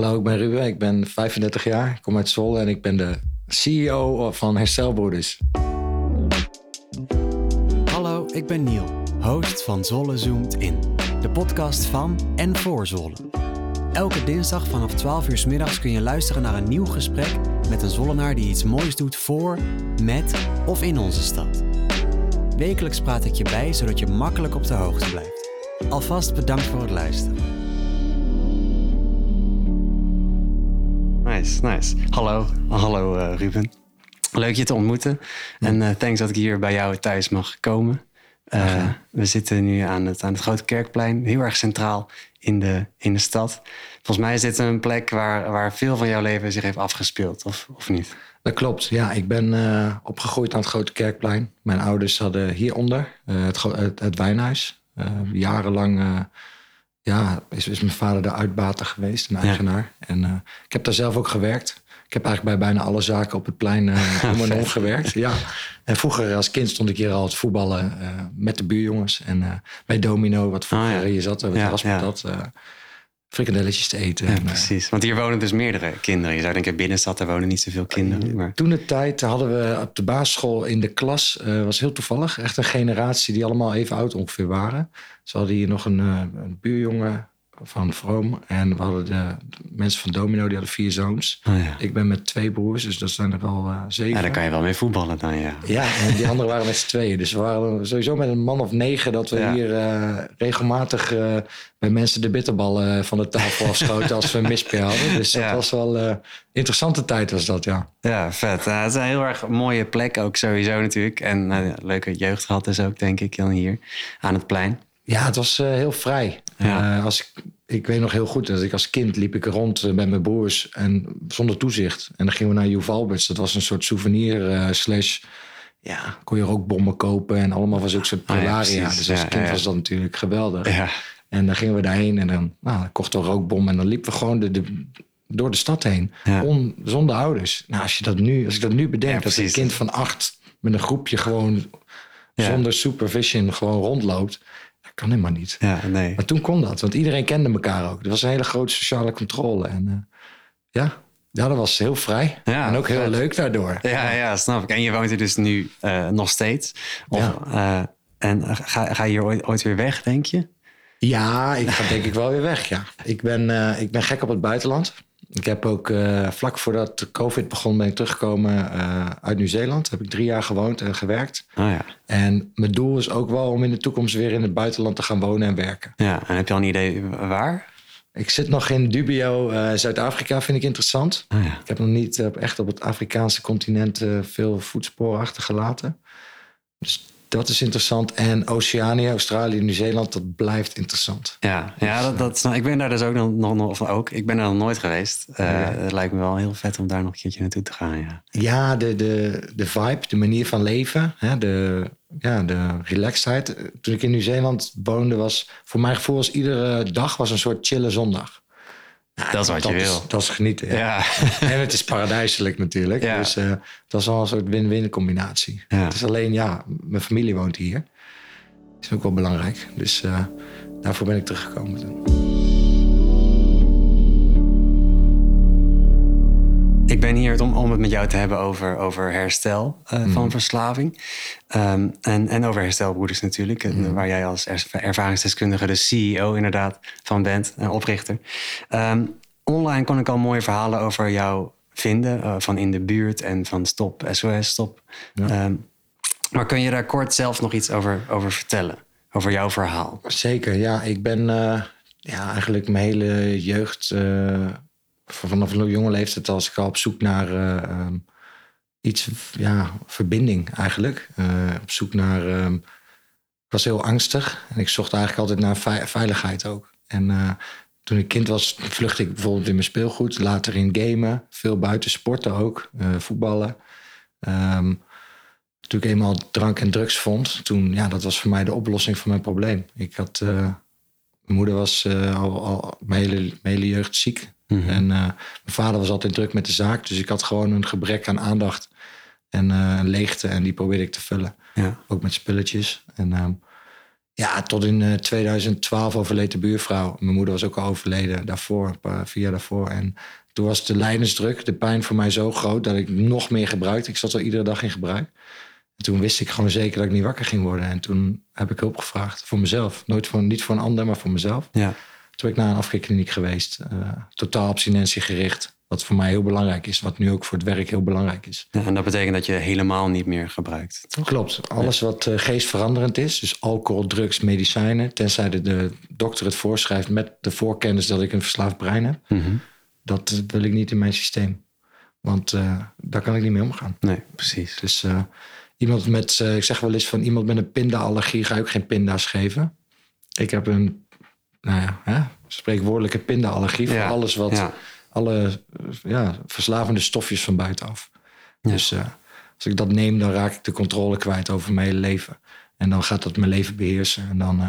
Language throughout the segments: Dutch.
Hallo, ik ben Ruben. Ik ben 35 jaar. Ik kom uit Zwolle en ik ben de CEO van Herstelbroeders. Hallo, ik ben Niel, host van Zwolle Zoomt In. De podcast van en voor Zwolle. Elke dinsdag vanaf 12 uur s middags kun je luisteren naar een nieuw gesprek met een Zwollenaar die iets moois doet voor, met of in onze stad. Wekelijks praat ik je bij zodat je makkelijk op de hoogte blijft. Alvast bedankt voor het luisteren. Nice, nice. Hallo, hallo eh, Ruben. Leuk je te ontmoeten. En eh, thanks dat ik hier bij jou thuis mag komen. Uh, we zitten nu aan het, aan het Grote Kerkplein, heel erg centraal in de, in de stad. Volgens mij is dit een plek waar, waar veel van jouw leven zich heeft afgespeeld, of, of niet? Dat klopt, ja. Ik ben opgegroeid aan het Grote Kerkplein. Mijn ouders hadden hieronder het, het, het wijnhuis. jarenlang ja, is, is mijn vader de uitbater geweest, een eigenaar. En uh, ik heb daar zelf ook gewerkt. Ik heb eigenlijk bij bijna alle zaken op het plein uh, om en om gewerkt. Ja. En vroeger als kind stond ik hier al het voetballen uh, met de buurjongens. En bij Domino, wat vroeger oh, ja. je zat, wat ja, was dat? Frikandelletjes te eten. Ja, precies. Want hier wonen dus meerdere kinderen. Je zou denken, binnenstad, daar wonen niet zoveel kinderen. Maar... Toen de tijd hadden we op de basisschool in de klas, uh, was heel toevallig, echt een generatie die allemaal even oud ongeveer waren. Ze hadden hier nog een, een buurjongen van Vroom. En we hadden de, mensen van Domino, die hadden vier zoons. Oh, ja. Ik ben met twee broers, dus dat zijn er wel uh, zeven. Ja, daar kan je wel mee voetballen dan, ja. Ja, en die anderen waren met z'n tweeën. Dus we waren sowieso met een man of negen... dat we ja. hier uh, regelmatig uh, bij mensen de bitterballen van de tafel afschoten... als we een hadden. Dus dat was wel een interessante tijd was dat, ja. Ja, vet. het is een heel erg mooie plek ook sowieso natuurlijk. En leuke jeugd gehad dus ook, denk ik, dan hier aan het plein. Ja, het was heel vrij. Ja. Uh, als ik, ik weet nog heel goed dat ik als kind liep ik rond met mijn broers en zonder toezicht. En dan gingen we naar Joep Alberts. Dat was een soort souvenir slash. Ja, kon je ook bommen kopen en allemaal was ook soort prelaria. Ah, ja, dus als ja, kind was dat natuurlijk geweldig. En dan gingen we daarheen en dan nou, kochten we rookbom en dan liepen we gewoon de, de door de stad heen. On, zonder ouders. Nou, als, je dat nu, als ik dat nu bedenk, dat een kind van acht met een groepje gewoon zonder supervision gewoon rondloopt kan helemaal niet. Ja, nee. Maar toen kon dat, want iedereen kende elkaar ook. Er was een hele grote sociale controle. En uh, ja, ja, dat was heel vrij. Ja, en ook heel leuk daardoor. Ja, ja, snap ik. En je woont er dus nu uh, nog steeds. Of, ja. uh, en ga, ga je hier ooit, ooit weer weg, denk je? Ja, ik ga denk ik wel weer weg, ja. Ik ben, ik ben gek op het buitenland. Ik heb ook uh, vlak voordat COVID begon, ben ik teruggekomen uh, uit Nieuw-Zeeland. Heb ik drie jaar gewoond en gewerkt. Oh ja. En mijn doel is ook wel om in de toekomst weer in het buitenland te gaan wonen en werken. Ja, en heb je al een idee waar? Ik zit nog in dubio uh, Zuid-Afrika, vind ik interessant. Oh ja. Ik heb nog niet echt op het Afrikaanse continent veel voetsporen achtergelaten. Dus dat is interessant. En Oceanië, Australië, Nieuw-Zeeland, dat blijft interessant. Ja, ja dat, dat, ik ben daar dus ook nog, nog of ook. Ik ben er nog nooit geweest. Uh, ja. Het lijkt me wel heel vet om daar nog een keertje naartoe te gaan. Ja, ja de, de, de vibe, de manier van leven, hè, de, ja, de relaxedheid. Toen ik in Nieuw-Zeeland woonde, was voor mijn gevoel als iedere dag was een soort chille zondag. Nou, dat is wat dat je is, wil. Dat is genieten. Ja. Ja. en het is paradijselijk natuurlijk. Ja. Dus uh, dat is wel een soort win-win combinatie. Ja. Het is alleen, ja, mijn familie woont hier. Dat is ook wel belangrijk. Dus uh, daarvoor ben ik teruggekomen toen. Ik ben hier om, om het met jou te hebben over, over herstel uh, mm. van verslaving. Um, en, en over herstelbroeders natuurlijk. Mm. Waar jij als ervaringsdeskundige de CEO inderdaad van bent. En oprichter. Um, online kon ik al mooie verhalen over jou vinden. Uh, van in de buurt en van Stop SOS Stop. Ja. Um, maar kun je daar kort zelf nog iets over, over vertellen? Over jouw verhaal? Zeker, ja. Ik ben uh, ja, eigenlijk mijn hele jeugd vanaf een jonge leeftijd als ik al op zoek naar uh, um, iets, ja, verbinding eigenlijk. Uh, op zoek naar, um, ik was heel angstig en ik zocht eigenlijk altijd naar veiligheid ook. En uh, toen ik kind was, vluchtte ik bijvoorbeeld in mijn speelgoed, later in gamen, veel buiten sporten ook, voetballen. Um, toen ik eenmaal drank en drugs vond, toen, ja, dat was voor mij de oplossing van mijn probleem. Ik had, mijn moeder was al, al mijn hele jeugd ziek. Mm -hmm. En uh, mijn vader was altijd druk met de zaak. Dus ik had gewoon een gebrek aan aandacht en uh, een leegte. En die probeerde ik te vullen. Ja. Ook met spulletjes. En uh, Ja, tot in eh, 2012 overleed de buurvrouw. Mijn moeder was ook al overleden daarvoor, een paar, vier jaar daarvoor. En toen was de lijdensdruk, de pijn voor mij zo groot dat ik nog meer gebruikte. Ik zat al iedere dag in gebruik. En toen wist ik gewoon zeker dat ik niet wakker ging worden. En toen heb ik hulp gevraagd voor mezelf. Nooit voor, niet voor een ander, maar voor mezelf. Ja. Toen ben ik naar een afkikkliniek geweest. eh, totaal abstinentie gericht. Wat voor mij heel belangrijk is. Wat nu ook voor het werk heel belangrijk is. Ja, En dat betekent dat je helemaal niet meer gebruikt. toch? Klopt. Alles wat eh, geestveranderend is. Dus alcohol, drugs, medicijnen. Tenzij de, de dokter het voorschrijft met de voorkennis dat ik een verslaafd brein heb. Mhm. Dat eh, wil ik niet in mijn systeem. Want daar kan ik niet mee omgaan. Nee, precies. Dus iemand met, ik zeg wel eens van iemand met een pindaallergie ga ik ook geen pinda's geven. Ik heb een, nou ja, hè, spreekwoordelijke pindaallergie voor Ja, alles wat, ja. alle ja, verslavende stofjes van buitenaf. Ja. Dus eh, als ik dat neem, dan raak ik de controle kwijt over mijn hele leven. En dan gaat dat mijn leven beheersen. En dan eh,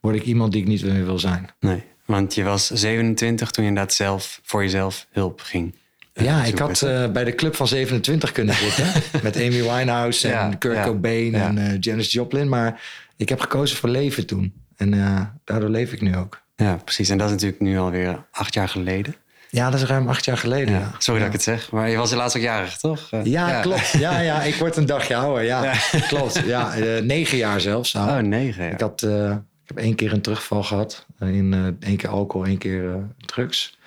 word ik iemand die ik niet meer wil zijn. Nee, want je was 27 toen je inderdaad zelf voor jezelf hulp ging. eh, Ja, ik had eh, bij de club van 27 kunnen zitten. met Amy Winehouse en Ja, Kurt ja, Cobain ja. en eh, Janis Joplin. Maar ik heb gekozen voor leven toen. En eh, daardoor leef ik nu ook. Ja, precies. En dat is natuurlijk nu alweer acht jaar geleden. Ja, dat is ruim acht jaar geleden. Ja. Ja, Sorry dat ik het zeg, maar je was helaas ook jarig, toch? Eh, Ja, klopt. Ja, ja, ik word een dagje ouder. Ja, klopt. Ja, eh, negen jaar zelfs. Oh, negen. Ja. Ik, had, ik heb één keer een terugval gehad. In eh één keer alcohol, één keer drugs.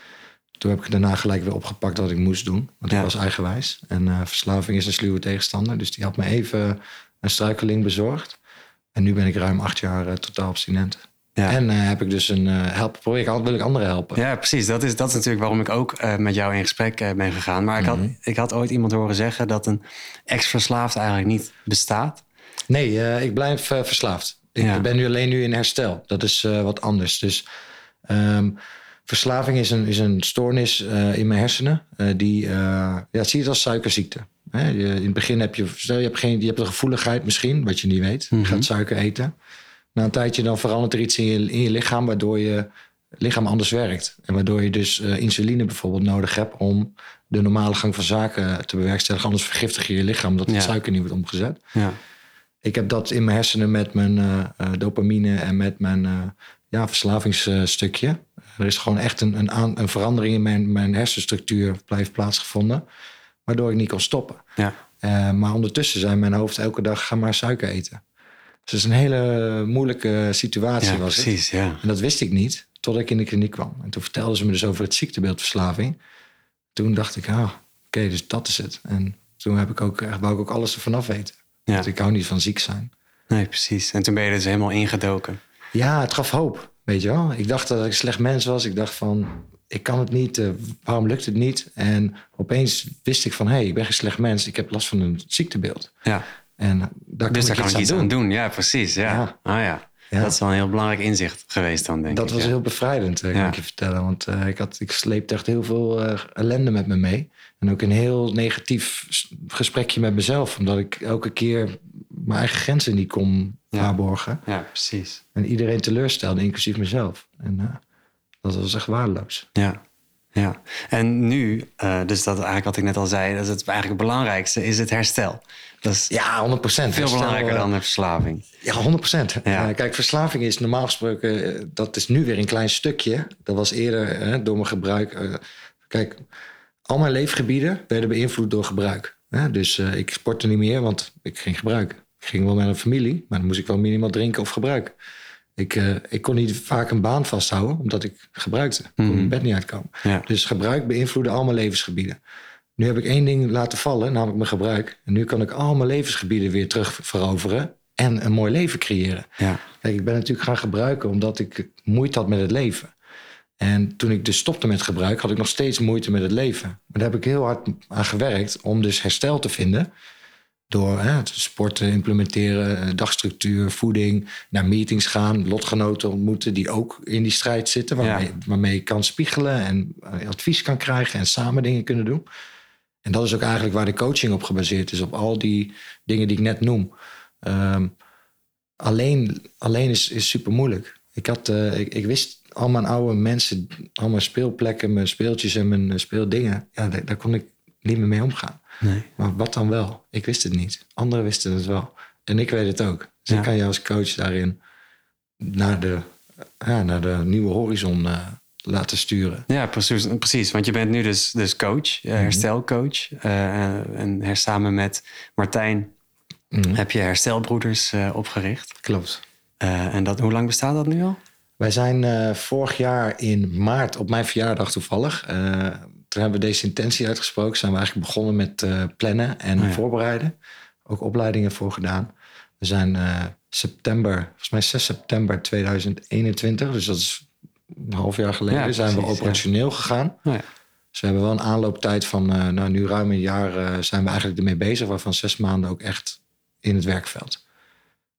Toen heb ik daarna gelijk weer opgepakt wat ik moest doen. Want ik was eigenwijs. En verslaving is een sluwe tegenstander. Dus die had me even een struikeling bezorgd. En nu ben ik ruim acht jaar eh, totaal abstinent. Ja. En eh, heb ik dus een uh, helpen project. wil ik anderen helpen. Ja, precies. Dat is, dat is natuurlijk waarom ik ook eh, met jou in gesprek eh, ben gegaan. Maar ik, had, Mhm. ik had ooit iemand horen zeggen dat een ex-verslaafd eigenlijk niet bestaat. Nee, eh, ik blijf eh, verslaafd. Ik Ja. ben nu alleen nu in herstel. Dat is eh, wat anders. Dus ehm, verslaving is een, is een stoornis eh, in mijn hersenen. eh, die, eh, ja, zie het als suikerziekte. In het begin heb je, stel je hebt, geen, je hebt een gevoeligheid misschien, wat je niet weet. Je gaat suiker eten. Na een tijdje dan verandert er iets in je, in je lichaam... waardoor je lichaam anders werkt. En waardoor je dus eh, insuline bijvoorbeeld nodig hebt... om de normale gang van zaken te bewerkstelligen. Anders vergiftig je je lichaam omdat Ja. het suiker niet wordt omgezet. Ja. Ik heb dat in mijn hersenen met mijn eh, eh, dopamine en met mijn ja, verslavingsstukje. Er is gewoon echt een, een, aan, een verandering in mijn, mijn hersenstructuur blijft plaatsgevonden. Waardoor ik niet kon stoppen. Ja. Eh, maar ondertussen zei mijn hoofd elke dag: ga maar suiker eten. Dus het is een hele moeilijke situatie. Ja, was het. Ja. En dat wist ik niet totdat ik in de kliniek kwam. En toen vertelden ze me dus over het ziektebeeldverslaving. Toen dacht ik, ah, oké, dus dat is het. En toen heb ik ook, echt, wou ik ook alles ervan af weten. Ja. Want ik hou niet van ziek zijn. Nee, precies. En toen ben je dus helemaal ingedoken. Ja, het gaf hoop, weet je wel. Ik dacht dat ik een slecht mens was. Ik dacht van, ik kan het niet. eh, waarom lukt het niet? En opeens wist ik van, hé, hey, ik ben geen slecht mens. Ik heb last van een ziektebeeld. Ja. En daar Dus kan daar ik kan iets aan iets doen. aan doen. Ja, precies. Ja. Ja. Ah, ja. Ja. Dat is wel een heel belangrijk inzicht geweest dan, denk Dat ik. was ja. heel bevrijdend, eh, kan ik je vertellen. Want eh, ik, had, ik sleepte echt heel veel ellende met me mee. En ook een heel negatief gesprekje met mezelf. Omdat ik elke keer mijn eigen grenzen niet kon waarborgen. Ja, precies. En iedereen teleurstelde, inclusief mezelf. En dat was echt waardeloos. Ja. Ja, en nu, eh, dus dat eigenlijk wat ik net al zei, dat is het eigenlijk het belangrijkste, is het herstel. Dat is Ja, 100 procent. veel belangrijker dan de verslaving. Ja, 100 procent. Ja. kijk, verslaving is normaal gesproken, eh, dat is nu weer een klein stukje. Dat was eerder eh, door mijn gebruik. eh, kijk, al mijn leefgebieden werden beïnvloed door gebruik. Dus eh, ik sportte niet meer, want ik ging gebruiken. Ik ging wel met een familie, maar dan moest ik wel minimaal drinken of gebruiken. Ik, eh, ik kon niet vaak een baan vasthouden, omdat ik gebruikte. Ik kon mijn bed niet uitkomen. Ja. Dus gebruik beïnvloedde al mijn levensgebieden. Nu heb ik één ding laten vallen, namelijk mijn gebruik. En nu kan ik al mijn levensgebieden weer terug veroveren en een mooi leven creëren. Ja. Kijk, ik ben natuurlijk gaan gebruiken omdat ik moeite had met het leven. En toen ik dus stopte met gebruik, had ik nog steeds moeite met het leven. Maar daar heb ik heel hard aan gewerkt om dus herstel te vinden. Door hè, sporten implementeren, eh, dagstructuur, voeding, naar meetings gaan, lotgenoten ontmoeten die ook in die strijd zitten. Waarmee, Ja. waarmee je kan spiegelen en eh, advies kan krijgen en samen dingen kunnen doen. En dat is ook eigenlijk waar de coaching op gebaseerd is, op al die dingen die ik net noem. Ehm, alleen, alleen is, is super moeilijk. Ik, had, eh, ik, ik wist al mijn oude mensen, al mijn speelplekken, mijn speeltjes en mijn speeldingen. Ja, daar, daar kon ik niet meer mee omgaan. Nee. Maar wat dan wel? Ik wist het niet. Anderen wisten het wel. En ik weet het ook. Dus Ja. ik kan jou als coach daarin naar, de, ja, naar de nieuwe horizon uh, laten sturen. Ja, precies, precies. Want je bent nu dus, dus coach, uh, herstelcoach. Uh, en her, samen met Martijn mm. heb je herstelbroeders opgericht. Klopt. en dat, hoe lang bestaat dat nu al? Wij zijn vorig jaar in maart, op mijn verjaardag toevallig, toen hebben we deze intentie uitgesproken. Zijn we eigenlijk begonnen met plannen en Oh voorbereiden. Ook opleidingen voor gedaan. We zijn september, volgens mij 6 september 2021, dus dat is een half jaar geleden, Ja, zijn we operationeel gegaan. Oh ja. Dus we hebben wel een aanlooptijd van, eh, nou nu ruim een jaar eh, zijn we eigenlijk ermee bezig, waarvan zes maanden ook echt in het werkveld.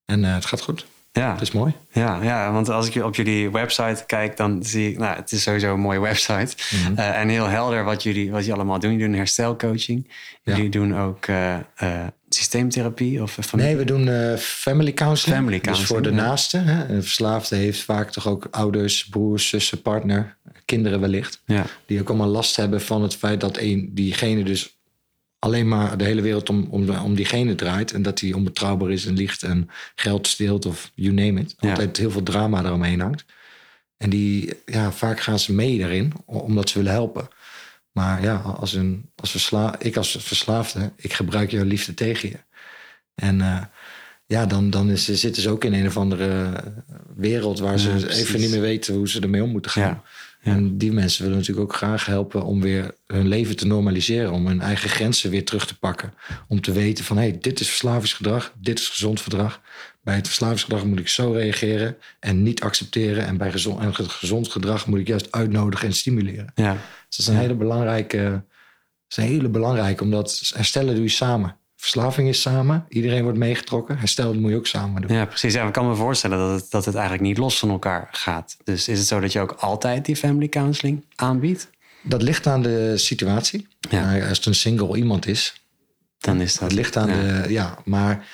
En eh, het gaat goed. Ja. Het is mooi. Ja, ja, want als ik op jullie website kijk, dan zie ik, nou, het is sowieso een mooie website. Mhm. Eh, en heel helder wat jullie, wat jullie allemaal doen. Jullie doen herstelcoaching. Ja. Jullie doen ook eh, eh, systeemtherapie of van Nee, we doen family counseling. Family Dus voor counseling, de ja. naasten. Hè? Een verslaafde heeft vaak toch ook ouders, broers, zussen, partner, kinderen wellicht. Ja, Die ook allemaal last hebben van het feit dat een, diegene dus alleen maar de hele wereld om, om, om diegene draait. En dat hij onbetrouwbaar is en liegt en geld steelt of you name it. Ja. Altijd heel veel drama eromheen hangt. En die, ja, vaak gaan ze mee daarin, omdat ze willen helpen. Maar ja, als een, als versla, ik als verslaafde, ik gebruik jouw liefde tegen je. En eh, ja, dan, dan is, zitten ze ook in een of andere wereld waar ze even niet meer weten hoe ze ermee om moeten gaan. Ja, ja. En die mensen willen natuurlijk ook graag helpen om weer hun leven te normaliseren. Om hun eigen grenzen weer terug te pakken. Om te weten van, hé, hey, dit is verslavingsgedrag, dit is gezond gedrag. Bij het verslavingsgedrag moet ik zo reageren en niet accepteren. En bij gezond, en gezond gedrag moet ik juist uitnodigen en stimuleren. ja, Dus dat is een hele belangrijke, dat is een hele belangrijke, omdat herstellen doe je samen. Verslaving is samen, iedereen wordt meegetrokken. Herstel moet je ook samen doen. ja, precies. Ja, ik kan me voorstellen dat het, dat het eigenlijk niet los van elkaar gaat. Dus is het zo dat je ook altijd die family counseling aanbiedt? Dat ligt aan de situatie. Ja. Als het een single iemand is, Dan is dat... Het ligt aan ja. de. Ja, maar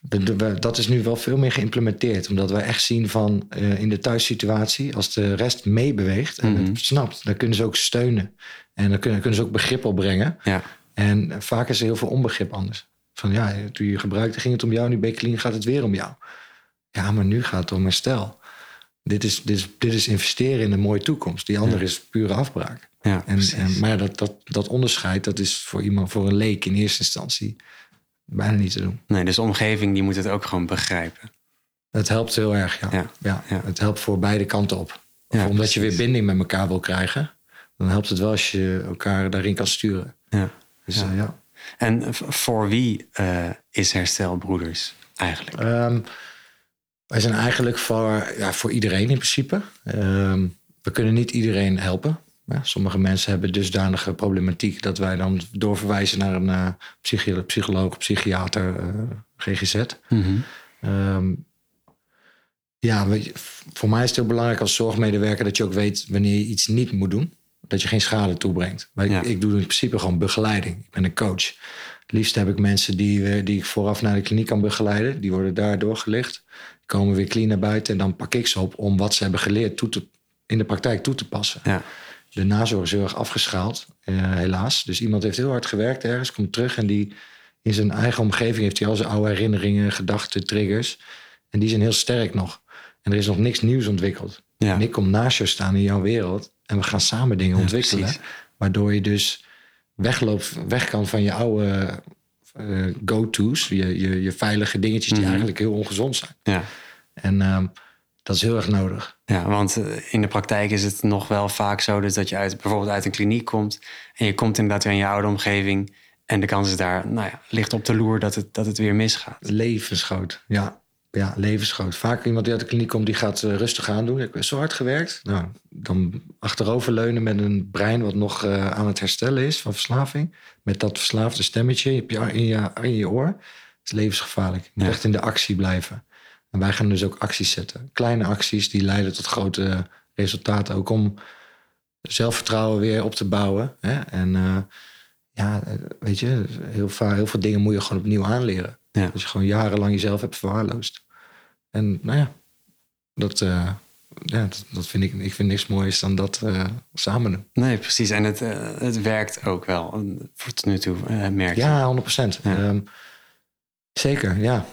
de- dat is nu wel veel meer geïmplementeerd. Omdat wij echt zien van eh, in de thuissituatie, als de rest meebeweegt en Mhm. het snapt, dan kunnen ze ook steunen. En dan kunnen, kunnen ze ook begrip opbrengen. Ja, En vaak is er heel veel onbegrip anders. Van ja, toen je gebruikte ging het om jou, nu ben je clean, gaat het weer om jou. Ja, maar nu gaat het om herstel. Dit is, dit is, dit is investeren in een mooie toekomst. Die andere is pure afbraak. ja En, en, maar dat, dat, dat onderscheid, dat is voor iemand, voor een leek in eerste instantie bijna niet te doen. Nee, dus de omgeving die moet het ook gewoon begrijpen. Het helpt heel erg, ja. Ja, ja. ja. Het helpt voor beide kanten op. Of omdat je weer binding met elkaar wil krijgen, dan helpt het wel als je elkaar daarin kan sturen. Ja. Dus Ja. ja. En voor wie eh, is Herstelbroeders eigenlijk? Ehm, wij zijn eigenlijk voor, ja, voor iedereen in principe. Ehm, we kunnen niet iedereen helpen. Ja, sommige mensen hebben dusdanige problematiek dat wij dan doorverwijzen naar een psychi- psycholoog, psychiater, eh, GGZ. Mhm. Ehm, ja, voor mij is het heel belangrijk als zorgmedewerker dat je ook weet wanneer je iets niet moet doen. Dat je geen schade toebrengt. Maar Ja. ik, ik doe in principe gewoon begeleiding. Ik ben een coach. Het liefst heb ik mensen die, eh, die ik vooraf naar de kliniek kan begeleiden. Die worden daar doorgelicht. Komen weer clean naar buiten. En dan pak ik ze op om wat ze hebben geleerd toe te, in de praktijk toe te passen. Ja, De nazorg is heel erg afgeschaald, eh, helaas. Dus iemand heeft heel hard gewerkt ergens, komt terug en die in zijn eigen omgeving heeft hij al zijn oude herinneringen, gedachten, triggers. En die zijn heel sterk nog. En er is nog niks nieuws ontwikkeld. ja. En ik kom naast je staan in jouw wereld en we gaan samen dingen Ja, ontwikkelen. precies. Waardoor je dus wegloopt, weg kan van je oude eh, go-to's, je, je, je veilige dingetjes die Mhm. eigenlijk heel ongezond zijn. ja. En ehm, dat is heel erg nodig. Ja, want eh, in de praktijk is het nog wel vaak zo dus dat je uit, bijvoorbeeld uit een kliniek komt en je komt inderdaad weer in je oude omgeving en de kans is daar, nou ja, ligt op de loer dat het, dat het weer misgaat. Levensgroot, ja. Ja, levensgroot. Vaak iemand die uit de kliniek komt, die gaat eh, rustig aan doen. Ik heb zo hard gewerkt. Nou, dan achteroverleunen met een brein wat nog eh, aan het herstellen is van verslaving. Met dat verslaafde stemmetje in je, in je, in je oor. Het is levensgevaarlijk. Je moet Ja. echt in de actie blijven. En wij gaan dus ook acties zetten. Kleine acties die leiden tot grote resultaten. Ook om zelfvertrouwen weer op te bouwen. Hè? En eh, ja, eh, weet je, heel, vaak, heel veel dingen moet je gewoon opnieuw aanleren. Ja. Dat je gewoon jarenlang jezelf hebt verwaarloosd. En nou ja, dat, eh, ja, dat, dat vind ik, ik vind niks moois dan dat eh, samen doen. Nee, precies. En het, eh, het werkt ook wel, voor tot nu toe, merk je. Ja, 100 procent. Ja. zeker, ja.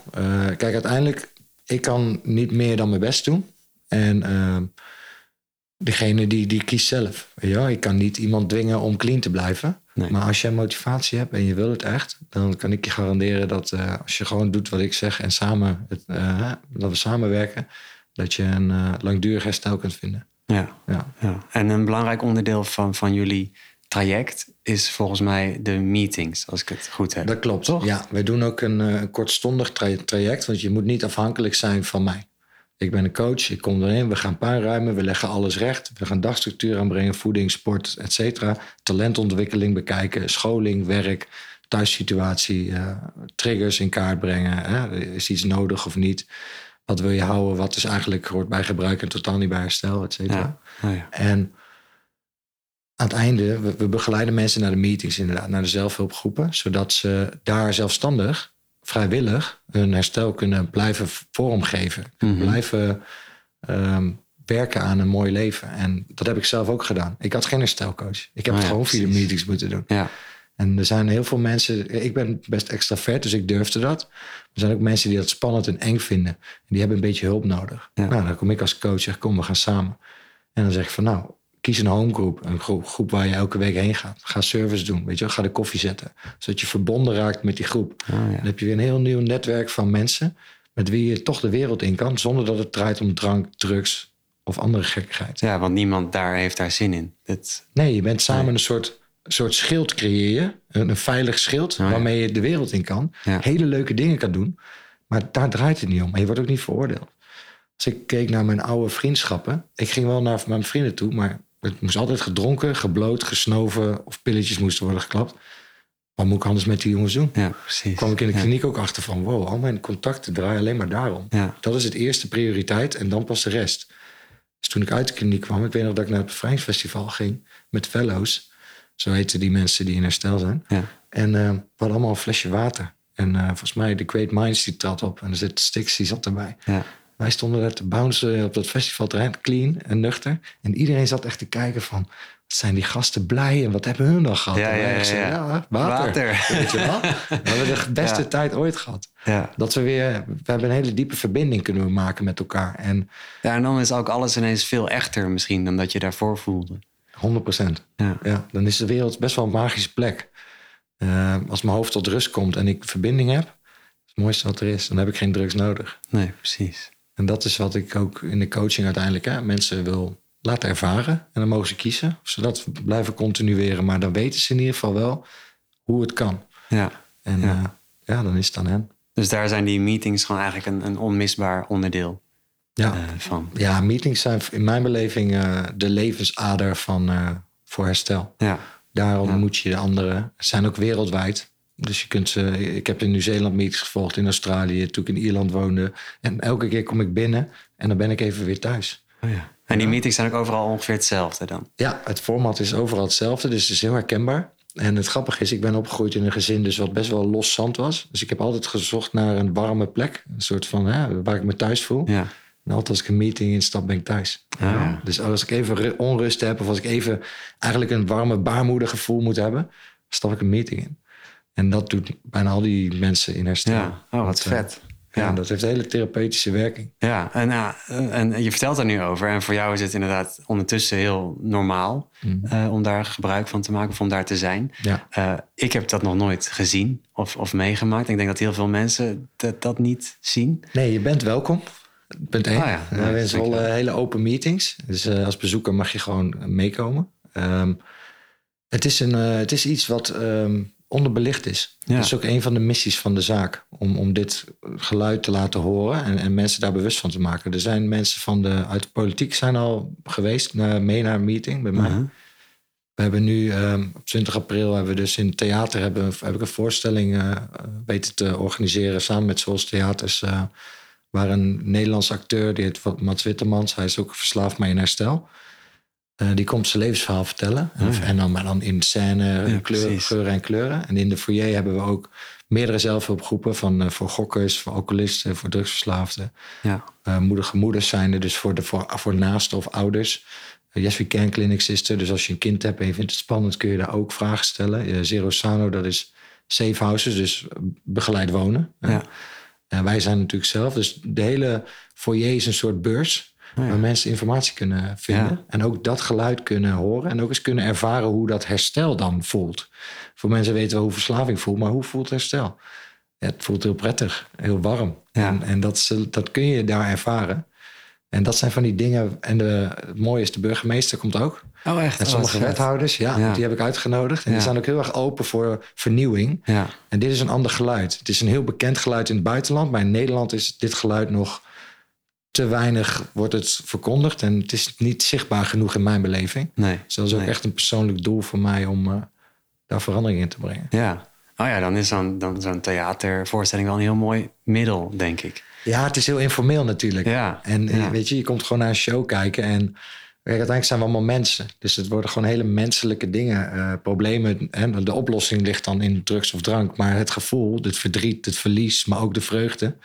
Kijk, uiteindelijk, ik kan niet meer dan mijn best doen. En ehm, degene die, die kiest zelf. Wel? Ik kan niet iemand dwingen om clean te blijven. Nee. Maar als jij motivatie hebt en je wil het echt, dan kan ik je garanderen dat eh, als je gewoon doet wat ik zeg en samen het, eh, dat we samenwerken, dat je een eh, langdurig herstel kunt vinden. Ja. Ja. ja. En een belangrijk onderdeel van, van jullie traject is volgens mij de meetings, als ik het goed heb. Dat klopt. Toch? Ja, wij doen ook een kortstondig tra- traject, want je moet niet afhankelijk zijn van mij. Ik ben een coach, ik kom erin, we gaan puinruimen, we leggen alles recht. We gaan dagstructuur aanbrengen, voeding, sport, et cetera. Talentontwikkeling bekijken, scholing, werk, thuissituatie, eh, triggers in kaart brengen. Hè? Is iets nodig of niet? Wat wil je houden? Wat is eigenlijk hoort bij gebruik en totaal niet bij herstel, et cetera. Ja. Oh, ja. En aan het einde, we, we begeleiden mensen naar de meetings inderdaad, naar de zelfhulpgroepen, zodat ze daar zelfstandig, vrijwillig, hun herstel kunnen blijven vormgeven. Mhm. Blijven ehm, werken aan een mooi leven. En dat heb ik zelf ook gedaan. Ik had geen herstelcoach. Ik heb Oh ja, gewoon via meetings moeten doen. Ja. En er zijn heel veel mensen, ik ben best extravert, dus ik durfde dat. Er zijn ook mensen die dat spannend en eng vinden. En die hebben een beetje hulp nodig. Ja. Nou, dan kom ik als coach en zeg, kom, we gaan samen. En dan zeg ik van, nou, kies een homegroep. Een groep, groep waar je elke week heen gaat. Ga service doen, weet je wel. Ga de koffie zetten. Zodat je verbonden raakt met die groep. Oh, ja. Dan heb je weer een heel nieuw netwerk van mensen... met wie je toch de wereld in kan... zonder dat het draait om drank, drugs of andere gekkigheid. ja, want niemand daar heeft daar zin in. Dat, Nee, je bent samen Nee. een soort, soort schild creëer je. Een, een veilig schild ja. waarmee je de wereld in kan. Ja. Hele leuke dingen kan doen. Maar daar draait het niet om. En je wordt ook niet veroordeeld. Als ik keek naar mijn oude vriendschappen. Ik ging wel naar mijn vrienden toe. Maar het moest altijd gedronken, gebloot, gesnoven. Of pilletjes moesten worden geklapt. Wat moet ik anders met die jongens doen? ja, precies. kwam ik in de Ja. kliniek ook achter van... wow, al mijn contacten draaien alleen maar daarom. Ja. Dat is het eerste prioriteit en dan pas de rest. Dus toen ik uit de kliniek kwam... ik weet nog dat ik naar het bevrijdingsfestival ging... met fellows. Zo heten die mensen die in herstel zijn. Ja. En eh, we hadden allemaal een flesje water. En eh, volgens mij de Great Minds die trad op. En er zit Stix, die zat erbij. Ja. Wij stonden daar te bouncen op dat festivalterrein, clean en nuchter. En iedereen zat echt te kijken van... wat zijn die gasten blij en wat hebben hun dan gehad? Ja, En ja, water. Water. Weet je wel? We hebben de beste Ja. tijd ooit gehad. Ja. Dat we weer... We hebben een hele diepe verbinding kunnen maken met elkaar. En ja, en dan is ook alles ineens veel echter misschien dan dat je daarvoor voelde. 100 procent. Ja. Ja, dan is de wereld best wel een magische plek. Eh, als mijn hoofd tot rust komt en ik verbinding heb... het mooiste wat er is, dan heb ik geen drugs nodig. Nee, precies. En dat is wat ik ook in de coaching uiteindelijk hè, mensen wil laten ervaren. En dan mogen ze kiezen. Of ze dat blijven continueren. Maar dan weten ze in ieder geval wel hoe het kan. Ja. En Ja. ja, ja dan is het aan hen. Dus daar zijn die meetings gewoon eigenlijk een, een onmisbaar onderdeel Ja. eh, van. ja, meetings zijn in mijn beleving eh, de levensader van, eh, voor herstel. Ja. Daar Ja. ontmoet je de anderen. Het zijn ook wereldwijd. Dus je kunt ze. Ik heb in Nieuw-Zeeland meetings gevolgd, in Australië, toen ik in Ierland woonde. En elke keer kom ik binnen en dan ben ik even weer thuis. Oh, ja. En die meetings zijn ook overal ongeveer hetzelfde dan. Ja, het format is overal hetzelfde, dus het is heel herkenbaar. En het grappige is, ik ben opgegroeid in een gezin dus wat best wel los zand was. Dus ik heb altijd gezocht naar een warme plek. Een soort van, hè, waar ik me thuis voel. Ja. En altijd als ik een meeting instap, ben ik thuis. Ah, ja. Dus als ik even ru- onrust heb... of als ik even eigenlijk een warme baarmoedergevoel moet hebben... stap ik een meeting in. En dat doet bijna al die mensen in herstel. Ja. Oh, wat eh, vet. Ja, Ja. dat heeft een hele therapeutische werking. Ja, en, ja, en je vertelt er nu over. En voor jou is het inderdaad ondertussen heel normaal eh, om daar gebruik van te maken of om daar te zijn. Ja. Eh, ik heb dat nog nooit gezien of, of meegemaakt. Ik denk dat heel veel mensen dat, dat niet zien. Nee, je bent welkom. Punt één. Ah ja, we hebben hele open meetings. Dus als bezoeker mag je gewoon meekomen. Ehm, het, is een, het is iets wat ehm, onderbelicht is. Ja. Dat is ook een van de missies van de zaak. Om, om dit geluid te laten horen en, en mensen daar bewust van te maken. Er zijn mensen van de, uit de politiek zijn al geweest naar, mee naar een meeting bij mij. Mhm. We hebben nu ehm, op 20 april hebben we dus in het theater hebben, heb ik een voorstelling eh, weten te organiseren samen met Zoals Theaters. eh, waar een Nederlands acteur, die heet Mats Wittemans, hij is ook verslaafd maar in herstel. Eh, die komt zijn levensverhaal vertellen. En, Oh ja. en dan maar dan in scène, Ja, kleur, geuren en kleuren. En in de foyer hebben we ook meerdere zelfhulpgroepen van eh, voor gokkers, voor alcoholisten, voor drugsverslaafden. Ja. Uh, moedige moeders zijn er dus voor, de, voor, voor naasten of ouders. Yes We Can Clinics is er. Dus als je een kind hebt en je vindt het spannend... kun je daar ook vragen stellen. Zero Sano, dat is safe houses, dus begeleid wonen. Ja. En wij zijn natuurlijk zelf. Dus de hele foyer is een soort beurs... Oh ja. Waar mensen informatie kunnen vinden. Ja. En ook dat geluid kunnen horen. En ook eens kunnen ervaren hoe dat herstel dan voelt. Voor mensen weten wel hoe verslaving voelt, maar hoe voelt herstel? Ja, het voelt heel prettig, heel warm. En, en dat, dat kun je daar ervaren. En dat zijn van die dingen. En de, het mooie is, de burgemeester komt ook. Oh, echt? En Oh, sommige wethouders, ja, Ja. die heb ik uitgenodigd. En Ja. die zijn ook heel erg open voor vernieuwing. Ja, En dit is een ander geluid. Het is een heel bekend geluid in het buitenland. Maar in Nederland is dit geluid nog te weinig wordt het verkondigd. En het is niet zichtbaar genoeg in mijn beleving. nee. Dus dat is ook Nee. echt een persoonlijk doel voor mij om eh, daar verandering in te brengen. Ja. Oh ja, dan is zo'n dan zo'n theatervoorstelling wel een heel mooi middel, denk ik. Ja, het is heel informeel natuurlijk. Ja. En eh, ja. weet je, je komt gewoon naar een show kijken en kijk, uiteindelijk zijn we allemaal mensen. Dus het worden gewoon hele menselijke dingen, eh, problemen. Hè? De oplossing ligt dan in drugs of drank, maar het gevoel, het verdriet, het verlies, maar ook de vreugde,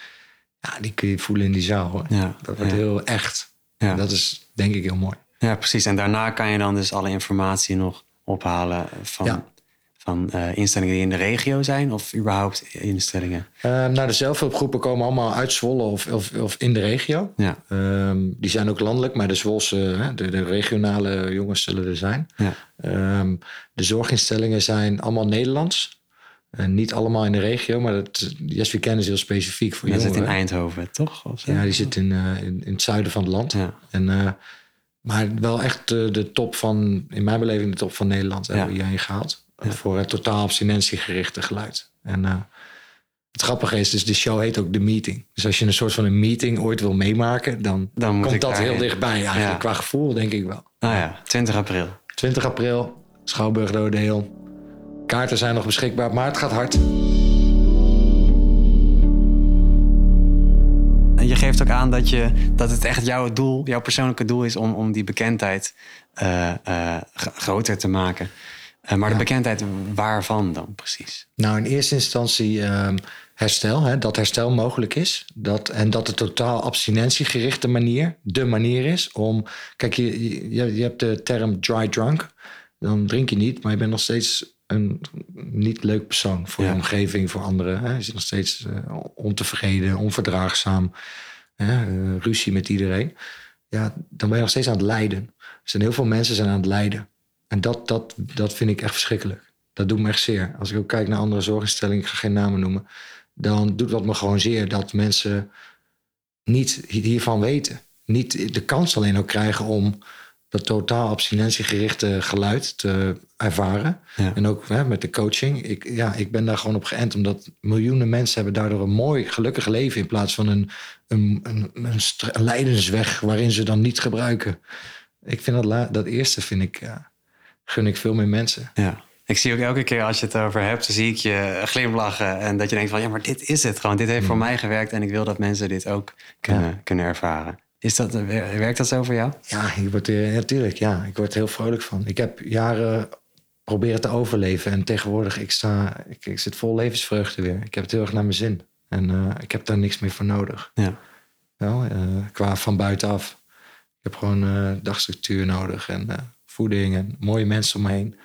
ja, die kun je voelen in die zaal. Hoor. Ja. Dat wordt ja. heel echt. Ja. En dat is denk ik heel mooi. Ja, precies. En daarna kan je dan dus alle informatie nog ophalen van, Ja. van eh, instellingen die in de regio zijn of überhaupt instellingen. Eh, nou, de zelfhulpgroepen komen allemaal uit Zwolle of, of, of in de regio. Ja, Ehm, die zijn ook landelijk, maar de Zwolse, de, de regionale jongens zullen er zijn. ja, Ehm, de zorginstellingen zijn allemaal Nederlands. Eh, niet allemaal in de regio, maar dat, Yes We Can is heel specifiek voor dat zit jongeren. in Eindhoven, toch? Of? Ja, die zit in, eh, in, in het zuiden van het land. Ja. En, eh, maar wel echt de, de top van, in mijn beleving, de top van Nederland hebben we hierheen gehaald. Ja. Voor het totaal abstinentiegerichte geluid. En het grappige is, dus de show heet ook The Meeting. Dus als je een soort van een meeting ooit wil meemaken, dan, Dan komt dat heel dichtbij eigenlijk. Ja. Qua gevoel denk ik wel. Nou ja, 20 april. 20 april, Schouwburg de Odeon. Kaarten zijn nog beschikbaar, maar het gaat hard. En je geeft ook aan dat, je, dat het echt jouw doel, jouw persoonlijke doel is om, om die bekendheid eh, eh, groter te maken. Eh, maar de bekendheid waarvan dan precies? Nou, in eerste instantie ehm, herstel, hè, dat herstel mogelijk is. Dat, en dat de totaal abstinentiegerichte manier de manier is om... Kijk, je, je, je hebt de term dry drunk. Dan drink je niet, maar je bent nog steeds een niet leuk persoon voor Ja. je omgeving, voor anderen. Hè. Je zit nog steeds eh, ontevreden, onverdraagzaam, hè, eh, ruzie met iedereen. Ja, dan ben je nog steeds aan het lijden. Er zijn heel veel mensen zijn aan het lijden. En dat, dat, dat vind ik echt verschrikkelijk. Dat doet me echt zeer. Als ik ook kijk naar andere zorginstellingen, ik ga geen namen noemen, dan doet dat me gewoon zeer dat mensen niet hiervan weten. Niet de kans alleen ook krijgen om dat totaal abstinentiegerichte geluid te ervaren. Ja. En ook hè, met de coaching. Ik, ja, ik ben daar gewoon op geënt, omdat miljoenen mensen hebben daardoor een mooi, gelukkig leven in plaats van een, een, een, een, lijdensweg waarin ze dan niet gebruiken. Ik vind dat, la- dat eerste vind ik, ja, gun ik veel meer mensen. Ja. Ik zie ook elke keer als je het over hebt, zie ik je glimlachen. En dat je denkt van, ja, maar dit is het gewoon. Dit heeft voor mij gewerkt en ik wil dat mensen dit ook kunnen, Ja. kunnen ervaren. Is dat, wer- werkt dat zo voor jou? Ja, ik word natuurlijk, ja, ik word er heel vrolijk van. Ik heb jaren proberen te overleven en tegenwoordig, ik, sta, ik, ik zit vol levensvreugde weer. Ik heb het heel erg naar mijn zin. En eh, ik heb daar niks meer voor nodig. Ja. Wel, eh, qua van buitenaf. Ik heb gewoon eh, dagstructuur nodig en eh, voeding en mooie mensen om me heen.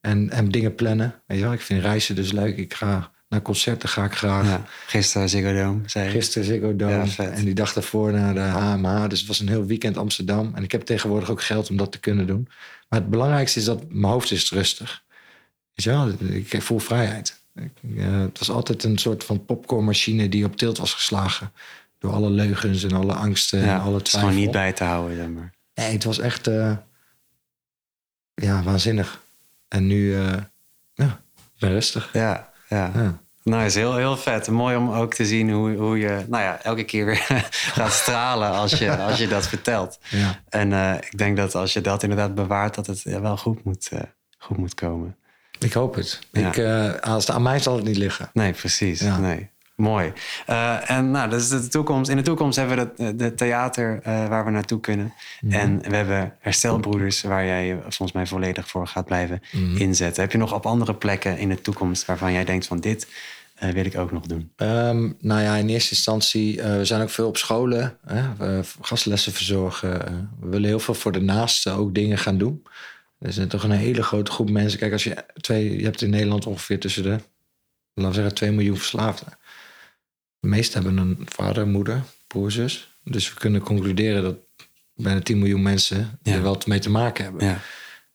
En, en dingen plannen. Weet je wel, ik vind reizen dus leuk. Ik ga naar concerten ga ik graag. ja. Gisteren Ziggo Dome, zei. Gisteren Ziggo Dome Ja, en die dag daarvoor naar de HMH. Dus het was een heel weekend Amsterdam. En ik heb tegenwoordig ook geld om dat te kunnen doen. Maar het belangrijkste is dat mijn hoofd is rustig. Wel, ik voel vrijheid. Ik, eh, het was altijd een soort van popcornmachine die op tilt was geslagen. Door alle leugens en alle angsten en Ja, alle het is twijfel. gewoon niet bij te houden, zeg maar. Nee, het was echt eh, ja, waanzinnig. En nu, eh, ja, ik ben rustig. Ja, ja. Ja. Nou, is heel, heel vet. Mooi om ook te zien hoe, hoe je nou ja, elke keer weer gaat stralen als je, als je dat vertelt. Ja. En eh, ik denk dat als je dat inderdaad bewaart, dat het ja, wel goed moet, eh, goed moet komen. Ik hoop het. Ja. Ik, eh, als het aan mij zal het niet liggen. Nee, precies. Ja. Nee. Mooi. Eh, en nou, dat is de toekomst. In de toekomst hebben we de, de theater eh, waar we naartoe kunnen. En we hebben herstelbroeders waar jij je volgens mij volledig voor gaat blijven inzetten. Heb je nog op andere plekken in de toekomst waarvan jij denkt van dit eh, wil ik ook nog doen? Ehm, nou ja, in eerste instantie, eh, we zijn ook veel op scholen, hè, we gastlessen verzorgen. eh, we willen heel veel voor de naasten ook dingen gaan doen. Er is toch een hele grote groep mensen. Kijk, als je twee, je hebt in Nederland ongeveer tussen de, laten we zeggen, 2 miljoen verslaafden. De meesten hebben een vader, moeder, broer, zus. Dus we kunnen concluderen dat bijna 10 miljoen mensen Ja. er wel mee te maken hebben. Ja.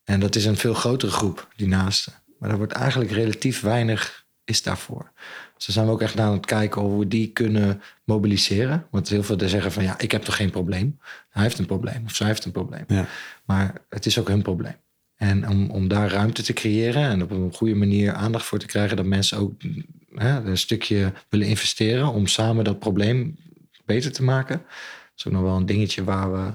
En dat is een veel grotere groep, die naasten. Maar daar wordt eigenlijk relatief weinig is daarvoor. Dus daar zijn we ook echt aan het kijken hoe we die kunnen mobiliseren. Want heel veel zeggen van ja, ik heb toch geen probleem. Hij heeft een probleem of zij heeft een probleem. Ja. Maar het is ook hun probleem. En om, om daar ruimte te creëren en op een goede manier aandacht voor te krijgen, dat mensen ook hè, een stukje willen investeren om samen dat probleem beter te maken. Dat is ook nog wel een dingetje waar we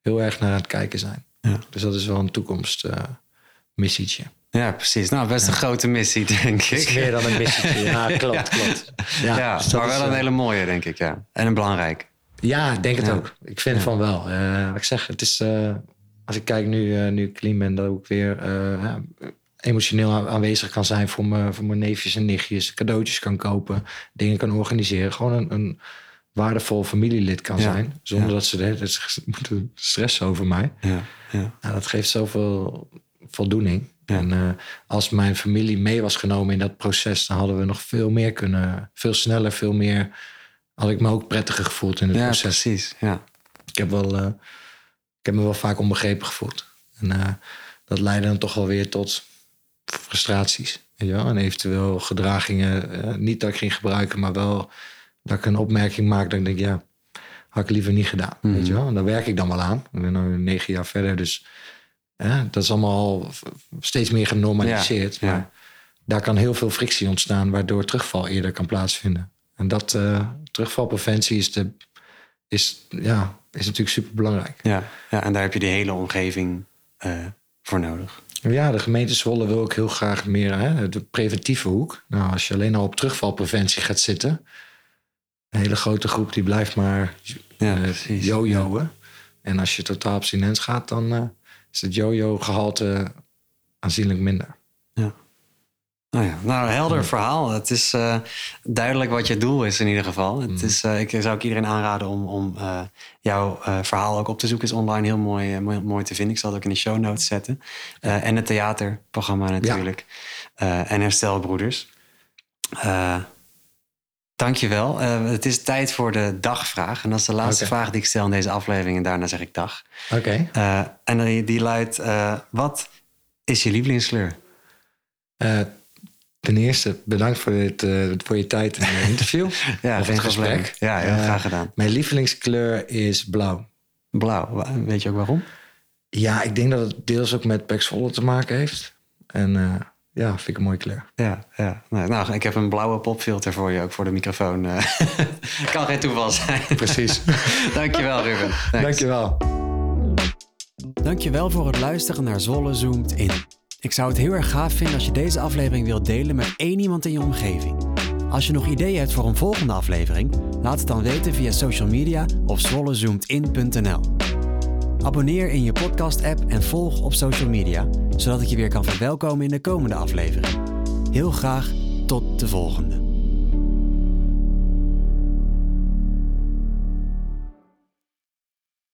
heel erg naar aan het kijken zijn. Ja. Dus dat is wel een toekomstmissietje. Ja, precies. Nou, best een grote missie, denk ik. meer dan een missietje. Ja, klopt, klopt. Ja, dus maar is, wel een eh, hele mooie, denk ik, ja. En een belangrijk. Ja, ik denk het ook. Ik vind van wel. Eh, wat ik zeg, het is, eh, als ik kijk nu, eh, nu ik clean ben, dat ik weer eh, emotioneel aanwezig kan zijn voor, mijn voor mijn neefjes en nichtjes, cadeautjes kan kopen, dingen kan organiseren. Gewoon een, een waardevol familielid kan Ja. zijn, zonder Ja. dat ze de hele tijd moeten stressen over mij. Ja, ja. Nou, dat geeft zoveel voldoening. En eh, als mijn familie mee was genomen in dat proces, dan hadden we nog veel meer kunnen, veel sneller, veel meer. Had ik me ook prettiger gevoeld in het ja proces. precies. Ja. Ik heb, wel, ik heb me wel vaak onbegrepen gevoeld. En eh, dat leidde dan toch wel weer tot frustraties. Weet je wel? En eventueel gedragingen. eh, niet dat ik ging gebruiken, maar wel dat ik een opmerking maak. Dat ik denk, ja, had ik liever niet gedaan. Mhm. Weet je wel? En daar werk ik dan wel aan. Ik ben nu negen jaar verder, dus eh, dat is allemaal steeds meer genormaliseerd. Ja, ja. Maar daar kan heel veel frictie ontstaan, waardoor terugval eerder kan plaatsvinden. En dat eh, terugvalpreventie is, de, is, ja, is natuurlijk super belangrijk. Ja, ja, en daar heb je die hele omgeving eh, voor nodig. Ja, de gemeente Zwolle wil ook heel graag meer hè, de preventieve hoek. Nou, als je alleen al op terugvalpreventie gaat zitten, een hele grote groep die blijft maar Ja, precies. jojoen. En als je totaal abstinent gaat, dan eh, is het jojo-gehalte aanzienlijk minder. Nou ja, nou, een helder verhaal. Het is eh, duidelijk wat je doel is in ieder geval. Het Mhm. is, eh, ik zou ook iedereen aanraden om, om eh, jouw verhaal ook op te zoeken. is online heel mooi, mooi, mooi te vinden. Ik zal het ook in de show notes zetten. En het theaterprogramma natuurlijk. En Herstelbroeders. Dankjewel. Het is tijd voor de dagvraag. En dat is de laatste vraag die ik stel in deze aflevering. En daarna zeg ik dag. Oké. En die, die luidt, wat is je lievelingskleur? Ten eerste, bedankt voor, dit, eh, voor je tijd en het interview. Ja, Of geen het probleem. gesprek. Ja, heel Eh, graag gedaan. Mijn lievelingskleur is blauw. Blauw, weet je ook waarom? Ja, ik denk dat het deels ook met Pax Zwolle te maken heeft. En eh, ja, vind ik een mooie kleur. Ja, ja. Nou, ik heb een blauwe popfilter voor je, ook voor de microfoon. eh. kan geen toeval zijn. Precies. Dankjewel, Ruben. Thanks. Dankjewel. Dankjewel voor het luisteren naar Zwolle Zoomt In. Ik zou het heel erg gaaf vinden als je deze aflevering wilt delen met één iemand in je omgeving. Als je nog ideeën hebt voor een volgende aflevering, laat het dan weten via social media of zwollezoomedin.nl. Abonneer in je podcast-app en volg op social media, zodat ik je weer kan verwelkomen in de komende aflevering. Heel graag tot de volgende.